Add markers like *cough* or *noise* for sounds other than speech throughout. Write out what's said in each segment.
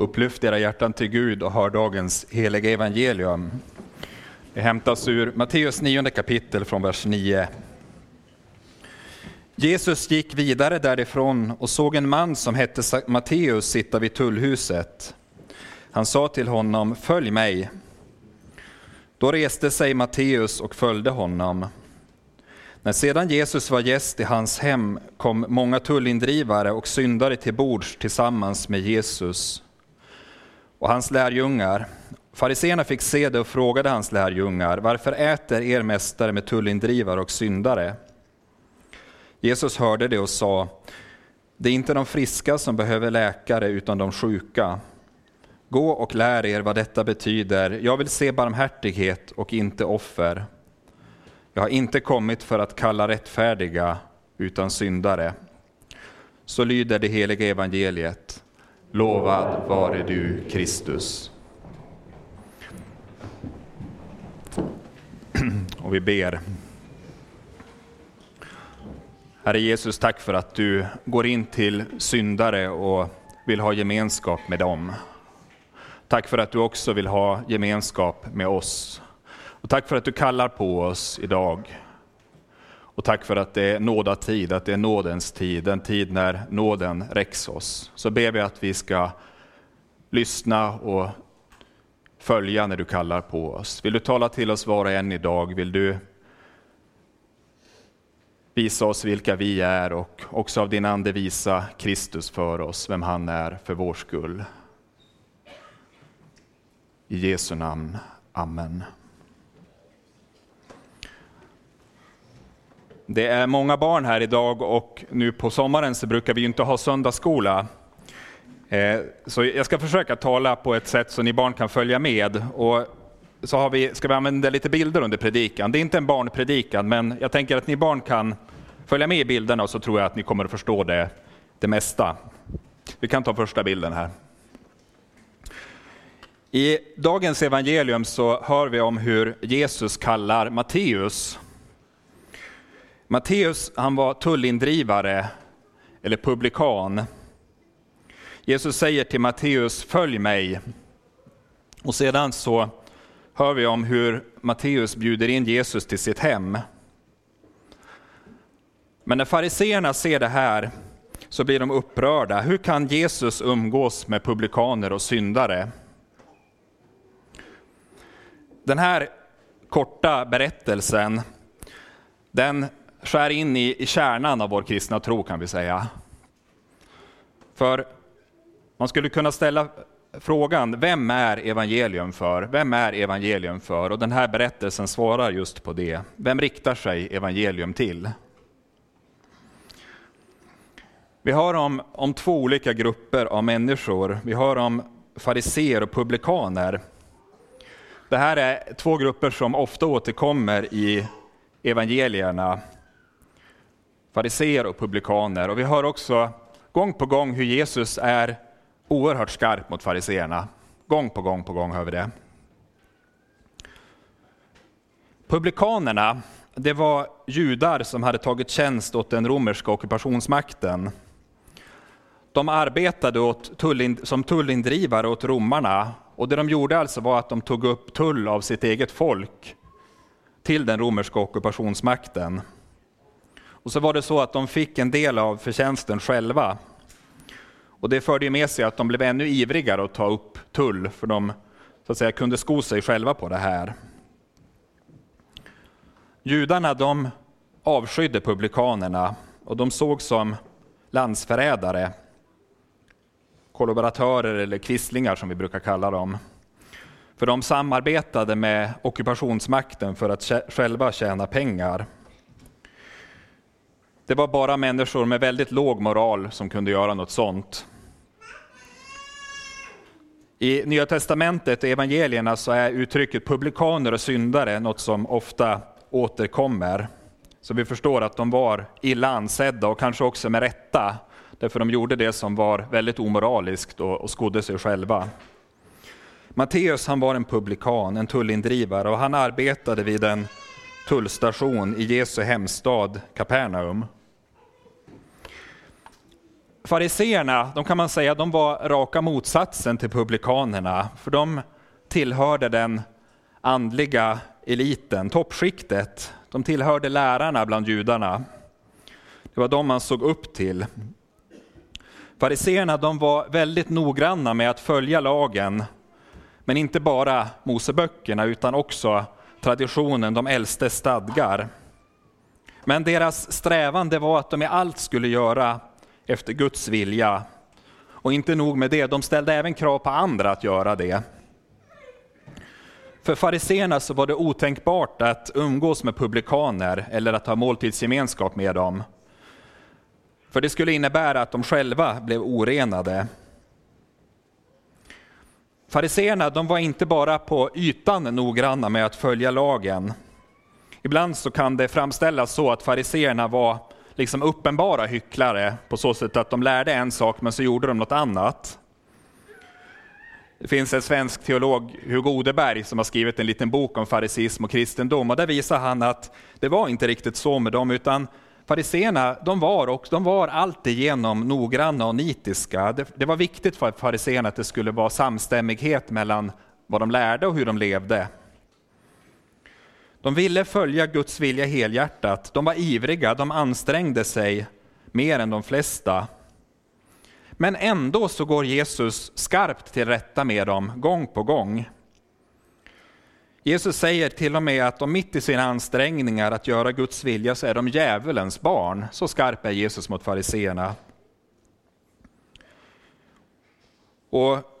Upplyft era hjärtan till Gud och hör dagens heliga evangelium. Det hämtas ur Matteus 9 kapitel från vers 9. Jesus gick vidare därifrån och såg en man som hette Matteus sitta vid tullhuset. Han sa till honom, följ mig. Då reste sig Matteus och följde honom. När sedan Jesus var gäst i hans hem kom många tullindrivare och syndare till bords tillsammans med Jesus och hans lärjungar. Fariséerna fick se det och frågade hans lärjungar, varför äter er mästare med tullindrivare och syndare? Jesus hörde det och sa, det är inte de friska som behöver läkare utan de sjuka. Gå och lär er vad detta betyder, jag vill se barmhärtighet och inte offer. Jag har inte kommit för att kalla rättfärdiga utan syndare. Så lyder det heliga evangeliet. Lovad vare du, Kristus. *clears throat* Och vi ber. Herre Jesus, tack för att du går in till syndare och vill ha gemenskap med dem. Tack för att du också vill ha gemenskap med oss. Och tack för att du kallar på oss idag. Och tack för att det är nådatid, att det är nådens tid, en tid när nåden räcks oss. Så ber vi att vi ska lyssna och följa när du kallar på oss. Vill du tala till oss var och en idag? Vill du visa oss vilka vi är och också av din ande visa Kristus för oss, vem han är för vår skull. I Jesu namn. Amen. Det är många barn här idag och nu på sommaren så brukar vi inte ha söndagsskola. Eh, så jag ska försöka tala på ett sätt så ni barn kan följa med. Och så har vi, ska vi använda lite bilder under predikan. Det är inte en barnpredikan, men jag tänker att ni barn kan följa med i bilderna och så tror jag att ni kommer att förstå det, det mesta. Vi kan ta första bilden här. I dagens evangelium så hör vi om hur Jesus kallar Matteus Matteus han var tullindrivare eller publikan. Jesus säger till Matteus, följ mig. Och sedan så hör vi om hur Matteus bjuder in Jesus till sitt hem. Men när fariseerna ser det här så blir de upprörda. Hur kan Jesus umgås med publikaner och syndare? Den här korta berättelsen, den skär in i, i kärnan av vår kristna tro kan vi säga. För man skulle kunna ställa frågan, vem är evangelium för? Vem är evangelium för? Och den här berättelsen svarar just på det. Vem riktar sig evangelium till? Vi hör om, om två olika grupper av människor. Vi hör om fariseer och publikaner. Det här är två grupper som ofta återkommer i evangelierna fariseer och publikaner. Och vi hör också gång på gång hur Jesus är oerhört skarp mot fariseerna. Gång på gång på gång hör vi det. Publikanerna, det var judar som hade tagit tjänst åt den romerska ockupationsmakten. De arbetade åt tullind som tullindrivare åt romarna och det de gjorde alltså var att de tog upp tull av sitt eget folk till den romerska ockupationsmakten. Och så var det så att de fick en del av förtjänsten själva. Och det förde med sig att de blev ännu ivrigare att ta upp tull, för de så att säga, kunde sko sig själva på det här. Judarna de avskydde publikanerna och de såg som landsförrädare, kollaboratörer eller kvisslingar som vi brukar kalla dem. För de samarbetade med ockupationsmakten för att själva tjäna pengar. Det var bara människor med väldigt låg moral som kunde göra något sånt. I Nya Testamentet och evangelierna så är uttrycket publikaner och syndare något som ofta återkommer. Så vi förstår att de var illa ansedda och kanske också med rätta, därför de gjorde det som var väldigt omoraliskt och, och skodde sig själva. Matteus han var en publikan, en tullindrivare och han arbetade vid en tullstation i Jesu hemstad Kapernaum. Fariseerna, de kan man säga, de var raka motsatsen till publikanerna, för de tillhörde den andliga eliten, toppskiktet. De tillhörde lärarna bland judarna. Det var de man såg upp till. Fariseerna de var väldigt noggranna med att följa lagen, men inte bara Moseböckerna utan också traditionen, de äldste stadgar. Men deras strävan det var att de i allt skulle göra efter Guds vilja. Och inte nog med det, de ställde även krav på andra att göra det. För fariseerna så var det otänkbart att umgås med publikaner eller att ha måltidsgemenskap med dem. För det skulle innebära att de själva blev orenade. Fariseerna de var inte bara på ytan noggranna med att följa lagen. Ibland så kan det framställas så att fariseerna var liksom uppenbara hycklare på så sätt att de lärde en sak men så gjorde de något annat. Det finns en svensk teolog, Hugo Odeberg, som har skrivit en liten bok om farisism och kristendom och där visar han att det var inte riktigt så med dem utan Fariséerna, de var, och, de var alltigenom noggranna och nitiska. Det, det var viktigt för fariséerna att det skulle vara samstämmighet mellan vad de lärde och hur de levde. De ville följa Guds vilja helhjärtat. De var ivriga, de ansträngde sig mer än de flesta. Men ändå så går Jesus skarpt till rätta med dem gång på gång. Jesus säger till och med att de mitt i sina ansträngningar att göra Guds vilja så är de djävulens barn. Så skarp är Jesus mot fariseerna. Och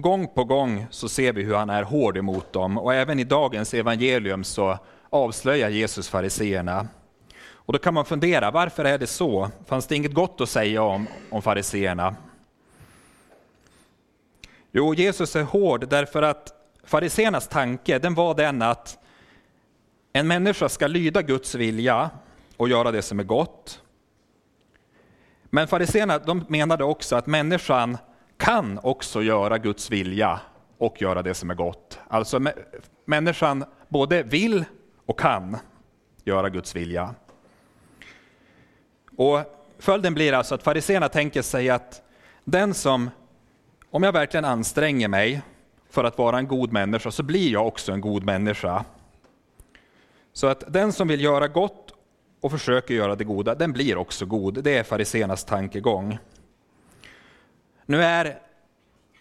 gång på gång så ser vi hur han är hård emot dem och även i dagens evangelium så avslöjar Jesus fariseerna. Och då kan man fundera, varför är det så? Fanns det inget gott att säga om, om fariseerna? Jo, Jesus är hård därför att fariseernas tanke den var den att en människa ska lyda Guds vilja och göra det som är gott. Men fariseerna, de menade också att människan kan också göra Guds vilja och göra det som är gott. Alltså människan både vill och kan göra Guds vilja. Och följden blir alltså att fariseerna tänker sig att den som, om jag verkligen anstränger mig för att vara en god människa så blir jag också en god människa. Så att den som vill göra gott och försöker göra det goda, den blir också god. Det är fariséernas tankegång. Nu är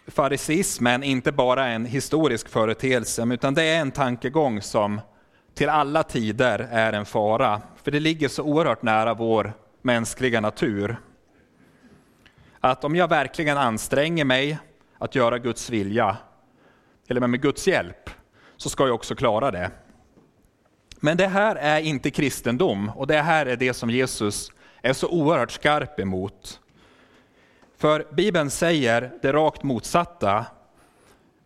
farisismen inte bara en historisk företeelse, utan det är en tankegång som till alla tider är en fara, för det ligger så oerhört nära vår mänskliga natur. Att om jag verkligen anstränger mig att göra Guds vilja, eller med Guds hjälp, så ska jag också klara det. Men det här är inte kristendom och det här är det som Jesus är så oerhört skarp emot. För Bibeln säger det rakt motsatta.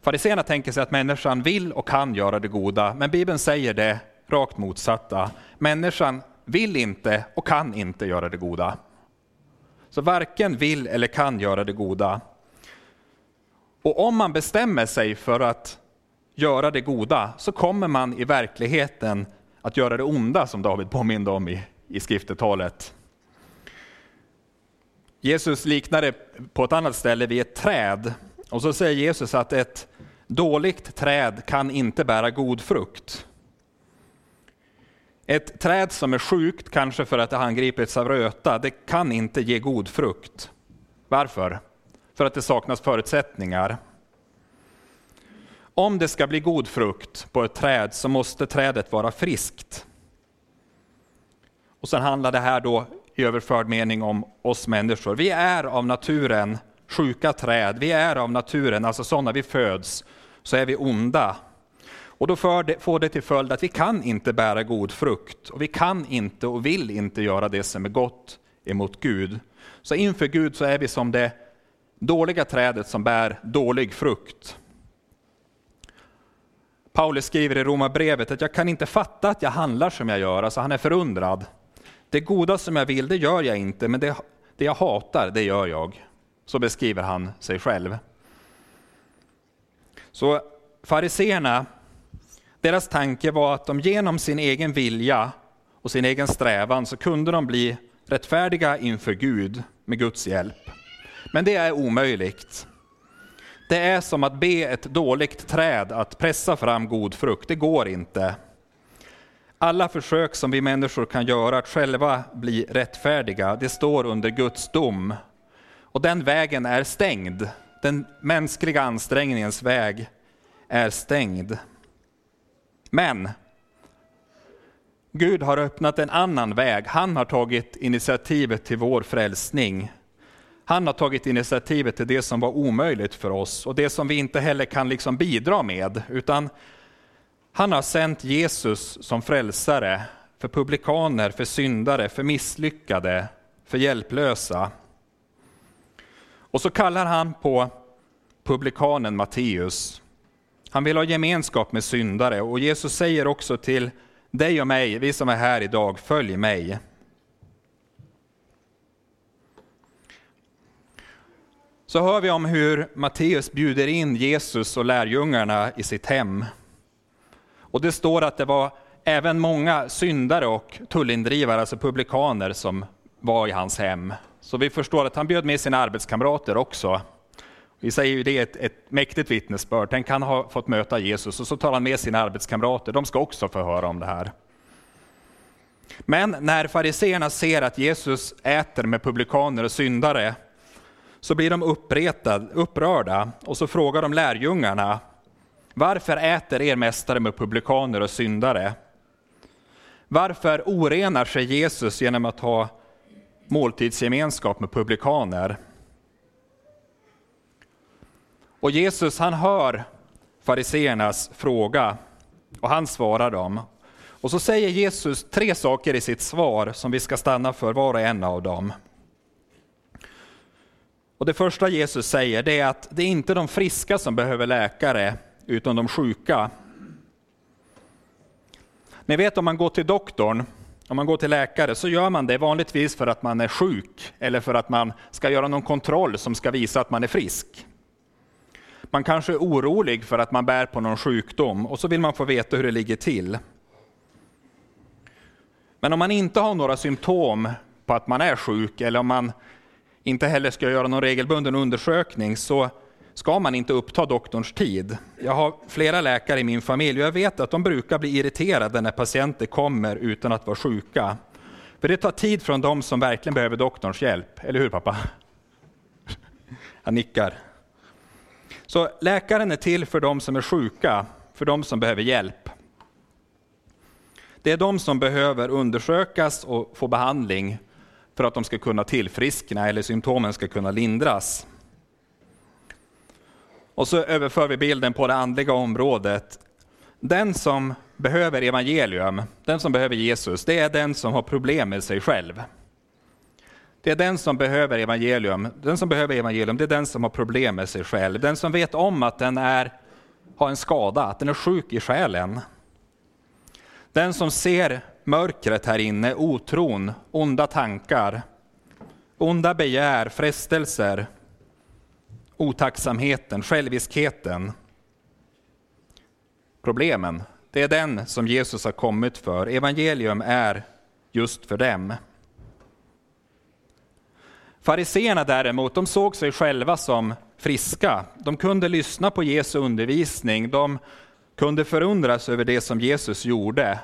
Fariséerna tänker sig att människan vill och kan göra det goda, men Bibeln säger det rakt motsatta. Människan vill inte och kan inte göra det goda. Så varken vill eller kan göra det goda. Och om man bestämmer sig för att göra det goda så kommer man i verkligheten att göra det onda som David påminde om i, i skriftetalet. Jesus liknar det på ett annat ställe vid ett träd och så säger Jesus att ett dåligt träd kan inte bära god frukt. Ett träd som är sjukt, kanske för att det har angripits av röta, det kan inte ge god frukt. Varför? för att det saknas förutsättningar. Om det ska bli god frukt på ett träd så måste trädet vara friskt. Och sen handlar det här då i överförd mening om oss människor. Vi är av naturen sjuka träd, vi är av naturen, alltså sådana vi föds, så är vi onda. Och då får det till följd att vi kan inte bära god frukt och vi kan inte och vill inte göra det som är gott emot Gud. Så inför Gud så är vi som det dåliga trädet som bär dålig frukt. Paulus skriver i Romarbrevet att jag kan inte fatta att jag handlar som jag gör, alltså han är förundrad. Det goda som jag vill, det gör jag inte, men det, det jag hatar, det gör jag. Så beskriver han sig själv. Så fariseerna, deras tanke var att de genom sin egen vilja och sin egen strävan så kunde de bli rättfärdiga inför Gud med Guds hjälp. Men det är omöjligt. Det är som att be ett dåligt träd att pressa fram god frukt, det går inte. Alla försök som vi människor kan göra att själva bli rättfärdiga, det står under Guds dom. Och den vägen är stängd. Den mänskliga ansträngningens väg är stängd. Men Gud har öppnat en annan väg. Han har tagit initiativet till vår frälsning. Han har tagit initiativet till det som var omöjligt för oss och det som vi inte heller kan liksom bidra med, utan han har sänt Jesus som frälsare för publikaner, för syndare, för misslyckade, för hjälplösa. Och så kallar han på publikanen Matteus. Han vill ha gemenskap med syndare och Jesus säger också till dig och mig, vi som är här idag, följ mig. Så hör vi om hur Matteus bjuder in Jesus och lärjungarna i sitt hem. Och det står att det var även många syndare och tullindrivare, alltså publikaner, som var i hans hem. Så vi förstår att han bjöd med sina arbetskamrater också. Vi säger ju det är ett, ett mäktigt vittnesbörd. Tänk han har fått möta Jesus och så tar han med sina arbetskamrater. De ska också få höra om det här. Men när fariseerna ser att Jesus äter med publikaner och syndare så blir de uppretad, upprörda och så frågar de lärjungarna varför äter er mästare med publikaner och syndare? Varför orenar sig Jesus genom att ha måltidsgemenskap med publikaner? Och Jesus han hör fariseernas fråga och han svarar dem. Och så säger Jesus tre saker i sitt svar som vi ska stanna för var och en av dem. Och det första Jesus säger det är att det är inte de friska som behöver läkare, utan de sjuka. Ni vet om man går till doktorn, om man går till läkare, så gör man det vanligtvis för att man är sjuk eller för att man ska göra någon kontroll som ska visa att man är frisk. Man kanske är orolig för att man bär på någon sjukdom och så vill man få veta hur det ligger till. Men om man inte har några symptom på att man är sjuk eller om man inte heller ska göra någon regelbunden undersökning så ska man inte uppta doktorns tid. Jag har flera läkare i min familj och jag vet att de brukar bli irriterade när patienter kommer utan att vara sjuka. För det tar tid från de som verkligen behöver doktorns hjälp, eller hur pappa? *laughs* Han nickar. Så läkaren är till för de som är sjuka, för de som behöver hjälp. Det är de som behöver undersökas och få behandling för att de ska kunna tillfriskna eller symptomen ska kunna lindras. Och så överför vi bilden på det andliga området. Den som behöver evangelium, den som behöver Jesus, det är den som har problem med sig själv. Det är den som behöver evangelium. Den som behöver evangelium, det är den som har problem med sig själv. Den som vet om att den är, har en skada, att den är sjuk i själen. Den som ser mörkret här inne, otron, onda tankar, onda begär, frestelser, otacksamheten, själviskheten. Problemen, det är den som Jesus har kommit för. Evangelium är just för dem. Fariseerna däremot, de såg sig själva som friska. De kunde lyssna på Jesu undervisning, de kunde förundras över det som Jesus gjorde.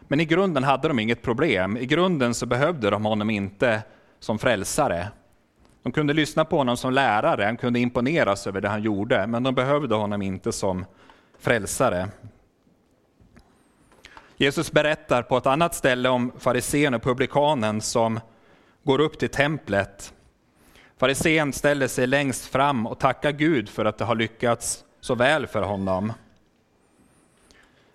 Men i grunden hade de inget problem. I grunden så behövde de honom inte som frälsare. De kunde lyssna på honom som lärare, han kunde imponeras över det han gjorde, men de behövde honom inte som frälsare. Jesus berättar på ett annat ställe om farisén och publikanen som går upp till templet. Farisén ställer sig längst fram och tackar Gud för att det har lyckats så väl för honom.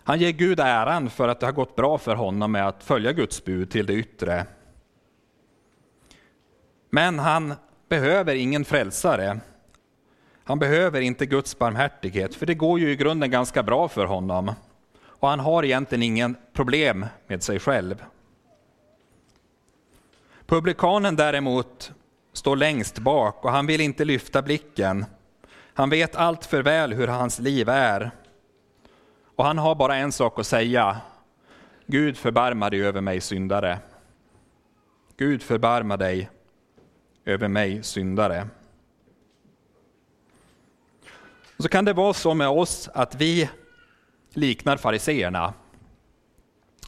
Han ger Gud äran för att det har gått bra för honom med att följa Guds bud till det yttre. Men han behöver ingen frälsare. Han behöver inte Guds barmhärtighet, för det går ju i grunden ganska bra för honom. Och han har egentligen ingen problem med sig själv. Publikanen däremot står längst bak och han vill inte lyfta blicken. Han vet allt för väl hur hans liv är. Och han har bara en sak att säga. Gud förbarma dig över mig syndare. Gud förbarma dig över mig syndare. Och så kan det vara så med oss att vi liknar fariseerna.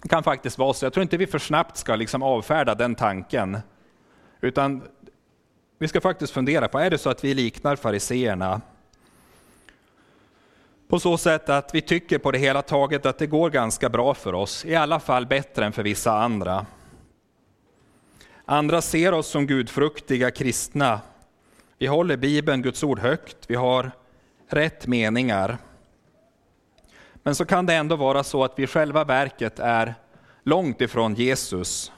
Det kan faktiskt vara så. Jag tror inte vi för snabbt ska liksom avfärda den tanken. Utan vi ska faktiskt fundera på, är det så att vi liknar fariseerna? På så sätt att vi tycker på det hela taget att det går ganska bra för oss, i alla fall bättre än för vissa andra. Andra ser oss som gudfruktiga kristna. Vi håller Bibeln, Guds ord, högt. Vi har rätt meningar. Men så kan det ändå vara så att vi i själva verket är långt ifrån Jesus.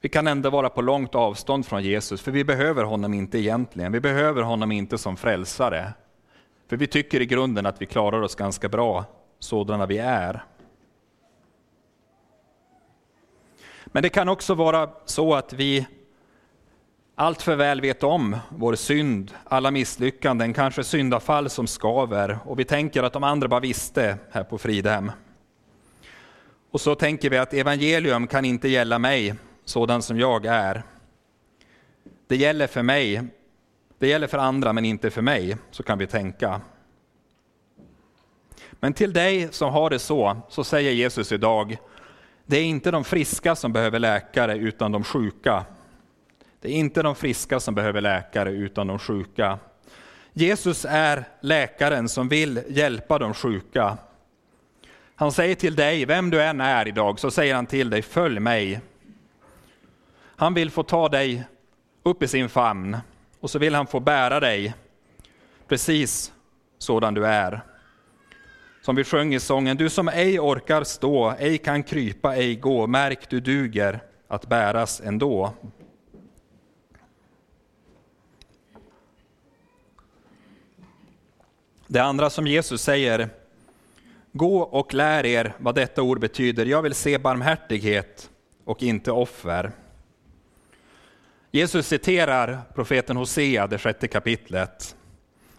Vi kan ändå vara på långt avstånd från Jesus, för vi behöver honom inte egentligen. Vi behöver honom inte som frälsare. För vi tycker i grunden att vi klarar oss ganska bra sådana vi är. Men det kan också vara så att vi allt för väl vet om vår synd, alla misslyckanden, kanske syndafall som skaver och vi tänker att de andra bara visste här på Fridhem. Och så tänker vi att evangelium kan inte gälla mig sådan som jag är. Det gäller för mig, det gäller för andra men inte för mig, så kan vi tänka. Men till dig som har det så, så säger Jesus idag, det är inte de friska som behöver läkare utan de sjuka. Det är inte de friska som behöver läkare utan de sjuka. Jesus är läkaren som vill hjälpa de sjuka. Han säger till dig, vem du än är idag, så säger han till dig, följ mig. Han vill få ta dig upp i sin famn och så vill han få bära dig precis sådan du är. Som vi sjöng i sången, du som ej orkar stå, ej kan krypa, ej gå, märk du duger att bäras ändå. Det andra som Jesus säger, gå och lär er vad detta ord betyder. Jag vill se barmhärtighet och inte offer. Jesus citerar profeten Hosea, det sjätte kapitlet.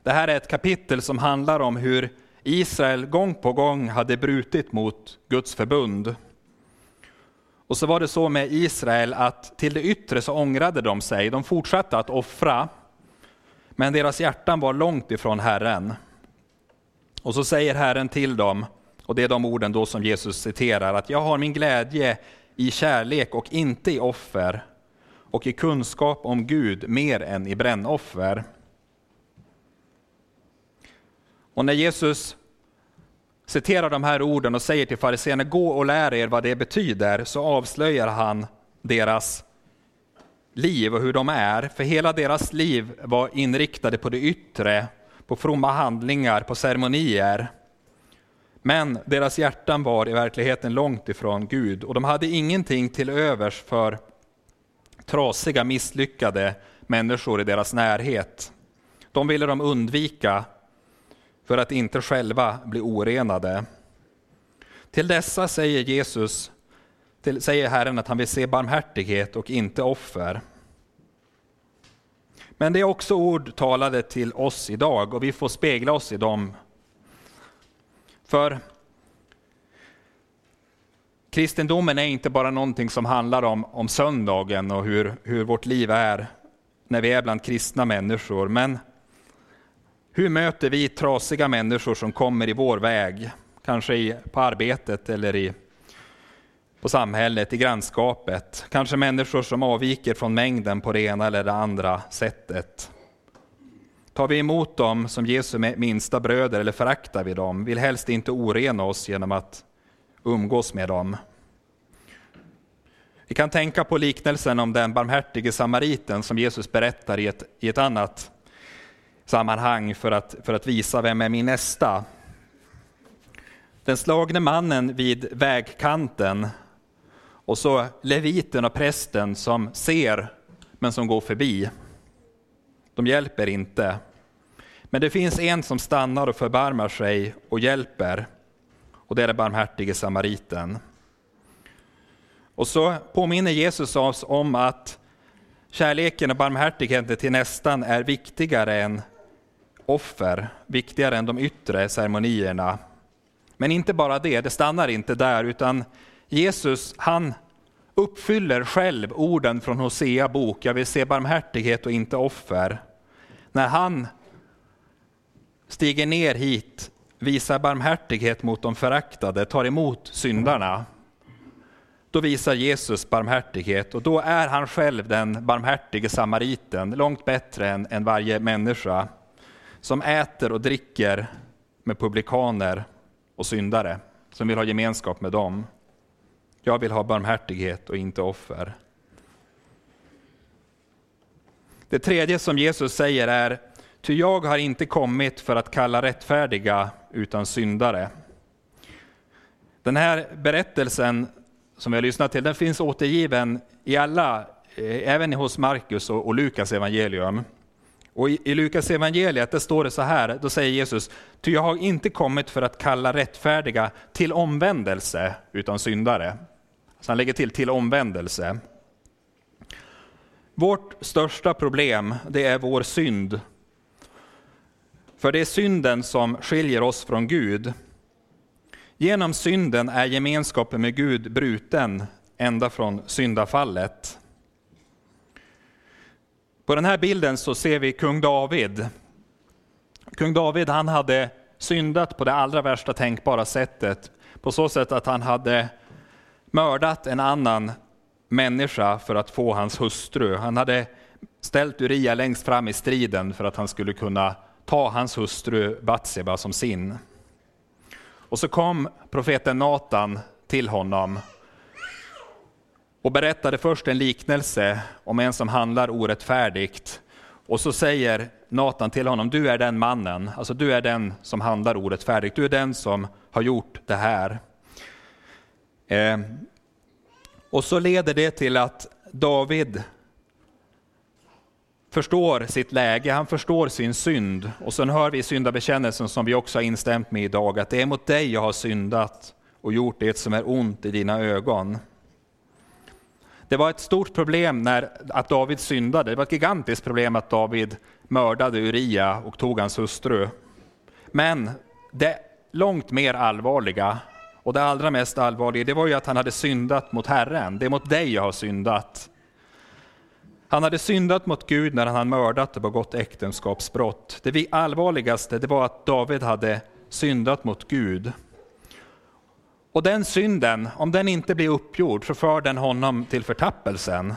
Det här är ett kapitel som handlar om hur Israel gång på gång hade brutit mot Guds förbund. Och så var det så med Israel att till det yttre så ångrade de sig. De fortsatte att offra, men deras hjärtan var långt ifrån Herren. Och så säger Herren till dem, och det är de orden då som Jesus citerar, att jag har min glädje i kärlek och inte i offer och i kunskap om Gud mer än i brännoffer. Och när Jesus citerar de här orden och säger till fariséerna, gå och lär er vad det betyder, så avslöjar han deras liv och hur de är. För hela deras liv var inriktade på det yttre, på fromma handlingar, på ceremonier. Men deras hjärtan var i verkligheten långt ifrån Gud och de hade ingenting till övers för trasiga, misslyckade människor i deras närhet. De ville de undvika för att inte själva bli orenade. Till dessa säger Jesus, till, säger Herren att han vill se barmhärtighet och inte offer. Men det är också ord talade till oss idag och vi får spegla oss i dem. För kristendomen är inte bara någonting som handlar om, om söndagen och hur, hur vårt liv är när vi är bland kristna människor. Men hur möter vi trasiga människor som kommer i vår väg? Kanske i, på arbetet eller i, på samhället, i grannskapet. Kanske människor som avviker från mängden på det ena eller det andra sättet. Tar vi emot dem som Jesu minsta bröder eller föraktar vi dem? Vill helst inte orena oss genom att umgås med dem. Vi kan tänka på liknelsen om den barmhärtige samariten som Jesus berättar i ett, i ett annat sammanhang för att, för att visa vem är min nästa. Den slagne mannen vid vägkanten och så leviten och prästen som ser men som går förbi. De hjälper inte. Men det finns en som stannar och förbarmar sig och hjälper och det är den barmhärtige samariten. Och så påminner Jesus oss om att kärleken och barmhärtigheten till nästan är viktigare än offer, viktigare än de yttre ceremonierna. Men inte bara det, det stannar inte där, utan Jesus han uppfyller själv orden från Hosea bok, jag vill se barmhärtighet och inte offer. När han stiger ner hit, visar barmhärtighet mot de föraktade, tar emot syndarna, då visar Jesus barmhärtighet och då är han själv den barmhärtige samariten, långt bättre än, än varje människa som äter och dricker med publikaner och syndare, som vill ha gemenskap med dem. Jag vill ha barmhärtighet och inte offer. Det tredje som Jesus säger är, ty jag har inte kommit för att kalla rättfärdiga utan syndare. Den här berättelsen som vi har lyssnat till, den finns återgiven i alla, eh, även hos Markus och, Lukas evangelium. Och i, i Lukas evangeliet där står det så här, då säger Jesus, ty jag har inte kommit för att kalla rättfärdiga till omvändelse, utan syndare. Så han lägger till till omvändelse. Vårt största problem, det är vår synd. För det är synden som skiljer oss från Gud. Genom synden är gemenskapen med Gud bruten ända från syndafallet. På den här bilden så ser vi kung David. Kung David han hade syndat på det allra värsta tänkbara sättet. På så sätt att han hade mördat en annan människa för att få hans hustru. Han hade ställt Uria längst fram i striden för att han skulle kunna ta hans hustru Batseba som sin. Och så kom profeten Natan till honom och berättade först en liknelse om en som handlar orättfärdigt. Och så säger Natan till honom, du är den mannen, alltså du är den som handlar orättfärdigt, du är den som har gjort det här. Eh, och så leder det till att David förstår sitt läge, han förstår sin synd. Och sen hör vi i syndabekännelsen som vi också har instämt med idag, att det är mot dig jag har syndat och gjort det som är ont i dina ögon. Det var ett stort problem när, att David syndade. Det var ett gigantiskt problem att David mördade Uria och tog hans hustru. Men det långt mer allvarliga och det allra mest allvarliga, det var ju att han hade syndat mot Herren. Det är mot dig jag har syndat. Han hade syndat mot Gud när han hade mördat och begått äktenskapsbrott. Det allvarligaste det var att David hade syndat mot Gud. Och den synden, om den inte blir uppgjord, så för den honom till förtappelsen.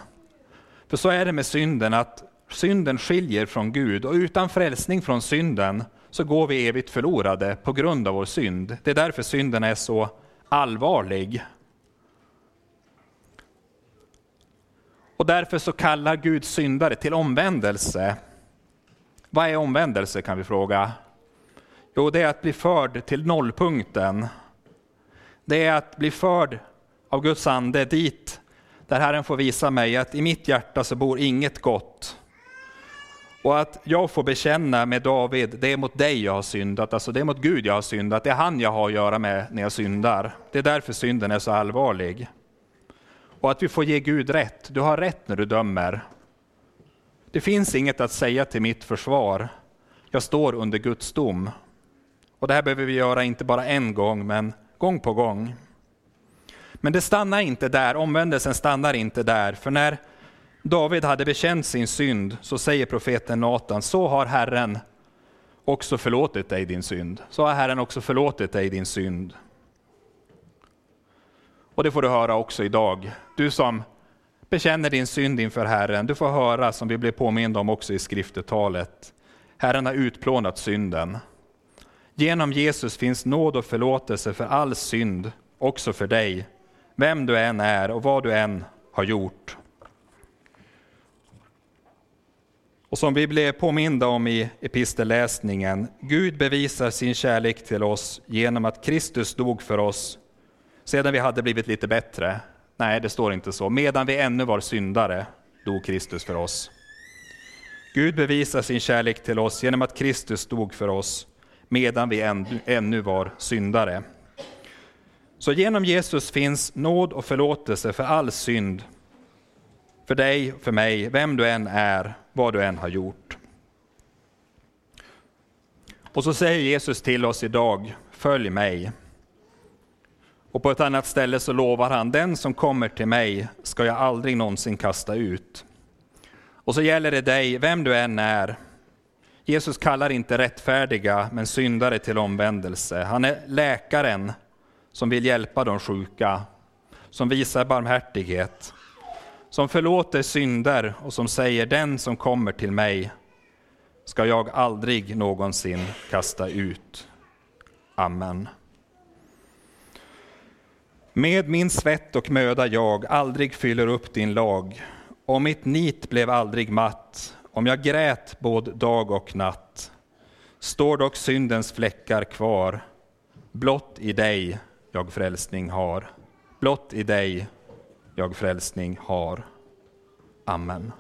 För så är det med synden, att synden skiljer från Gud och utan frälsning från synden så går vi evigt förlorade på grund av vår synd. Det är därför synden är så allvarlig. Och därför så kallar Gud syndare till omvändelse. Vad är omvändelse kan vi fråga? Jo, det är att bli förd till nollpunkten. Det är att bli förd av Guds ande dit där Herren får visa mig att i mitt hjärta så bor inget gott. Och att jag får bekänna med David, det är mot dig jag har syndat, alltså det är mot Gud jag har syndat, det är han jag har att göra med när jag syndar. Det är därför synden är så allvarlig. Och att vi får ge Gud rätt, du har rätt när du dömer. Det finns inget att säga till mitt försvar, jag står under Guds dom. Och det här behöver vi göra inte bara en gång, men gång på gång. Men det stannar inte där, omvändelsen stannar inte där, för när David hade bekänt sin synd, så säger profeten Natan, så har Herren också förlåtit dig din synd. Så har Herren också förlåtit dig din synd. Och det får du höra också idag. Du som bekänner din synd inför Herren, du får höra, som vi blev påminda om också i skriftetalet, Herren har utplånat synden. Genom Jesus finns nåd och förlåtelse för all synd, också för dig, vem du än är och vad du än har gjort. Och som vi blev påminda om i epistelläsningen, Gud bevisar sin kärlek till oss genom att Kristus dog för oss sedan vi hade blivit lite bättre. Nej, det står inte så. Medan vi ännu var syndare dog Kristus för oss. Gud bevisar sin kärlek till oss genom att Kristus dog för oss medan vi ännu, ännu var syndare. Så genom Jesus finns nåd och förlåtelse för all synd, för dig, för mig, vem du än är vad du än har gjort. Och så säger Jesus till oss idag, följ mig. Och på ett annat ställe så lovar han, den som kommer till mig ska jag aldrig någonsin kasta ut. Och så gäller det dig, vem du än är. Jesus kallar inte rättfärdiga, men syndare till omvändelse. Han är läkaren som vill hjälpa de sjuka, som visar barmhärtighet, som förlåter synder och som säger den som kommer till mig ska jag aldrig någonsin kasta ut. Amen. Med min svett och möda jag aldrig fyller upp din lag, och mitt nit blev aldrig matt, om jag grät både dag och natt, står dock syndens fläckar kvar, blott i dig jag frälsning har, blott i dig jag frälsning har. Amen.